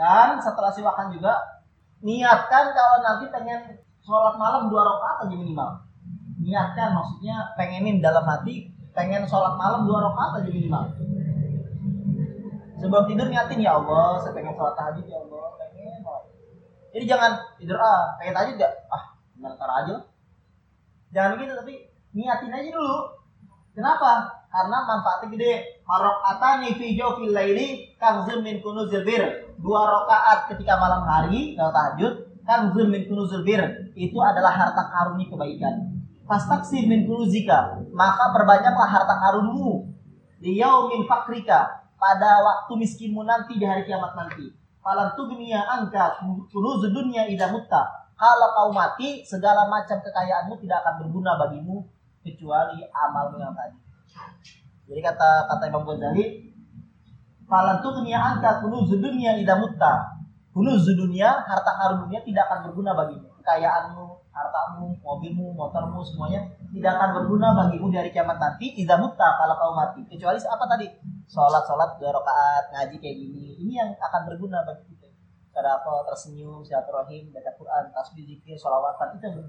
Dan setelah siwakan juga niatkan kalau nanti pengen sholat malam dua rakaat aja minimal. Niatkan maksudnya pengenin dalam hati pengen sholat malam dua rakaat aja minimal. Sebelum tidur niatin ya Allah, saya pengen sholat tahajud ya Allah, pengen sholat. Jadi jangan tidur ah, pengen tahajud gak? Ah, bentar aja. Jangan gitu tapi niatin aja dulu. Kenapa? Karena manfaatnya gede. Marokatani fi jawfil laili kanzul min kunuzil bir. Dua rakaat ketika malam hari kalau tahajud kanzul min kunuzil bir. Itu adalah harta karuni kebaikan. Fastaksir min kunuzika. Maka perbanyaklah harta karunmu. Di yaumin fakrika. Pada waktu miskinmu nanti di hari kiamat nanti. Falan tugniya angka kunuzul dunia idha mutta. Kalau kau mati, segala macam kekayaanmu tidak akan berguna bagimu kecuali amalmu yang tadi. Jadi kata kata Imam Ghazali, "Falan tughniya anka kunuzud dunya idza mutta." Kunuzud dunia, harta karun dunia tidak akan berguna bagimu. Kekayaanmu, hartamu, mobilmu, motormu semuanya tidak akan berguna bagimu dari kiamat nanti idza mutta kalau kau mati. Kecuali apa tadi? Salat-salat dua rakaat, ngaji kayak gini. Ini yang akan berguna bagi kita. Sedekah, tersenyum, silaturahim, baca Quran, tasbih, zikir, sholawatan itu yang berguna.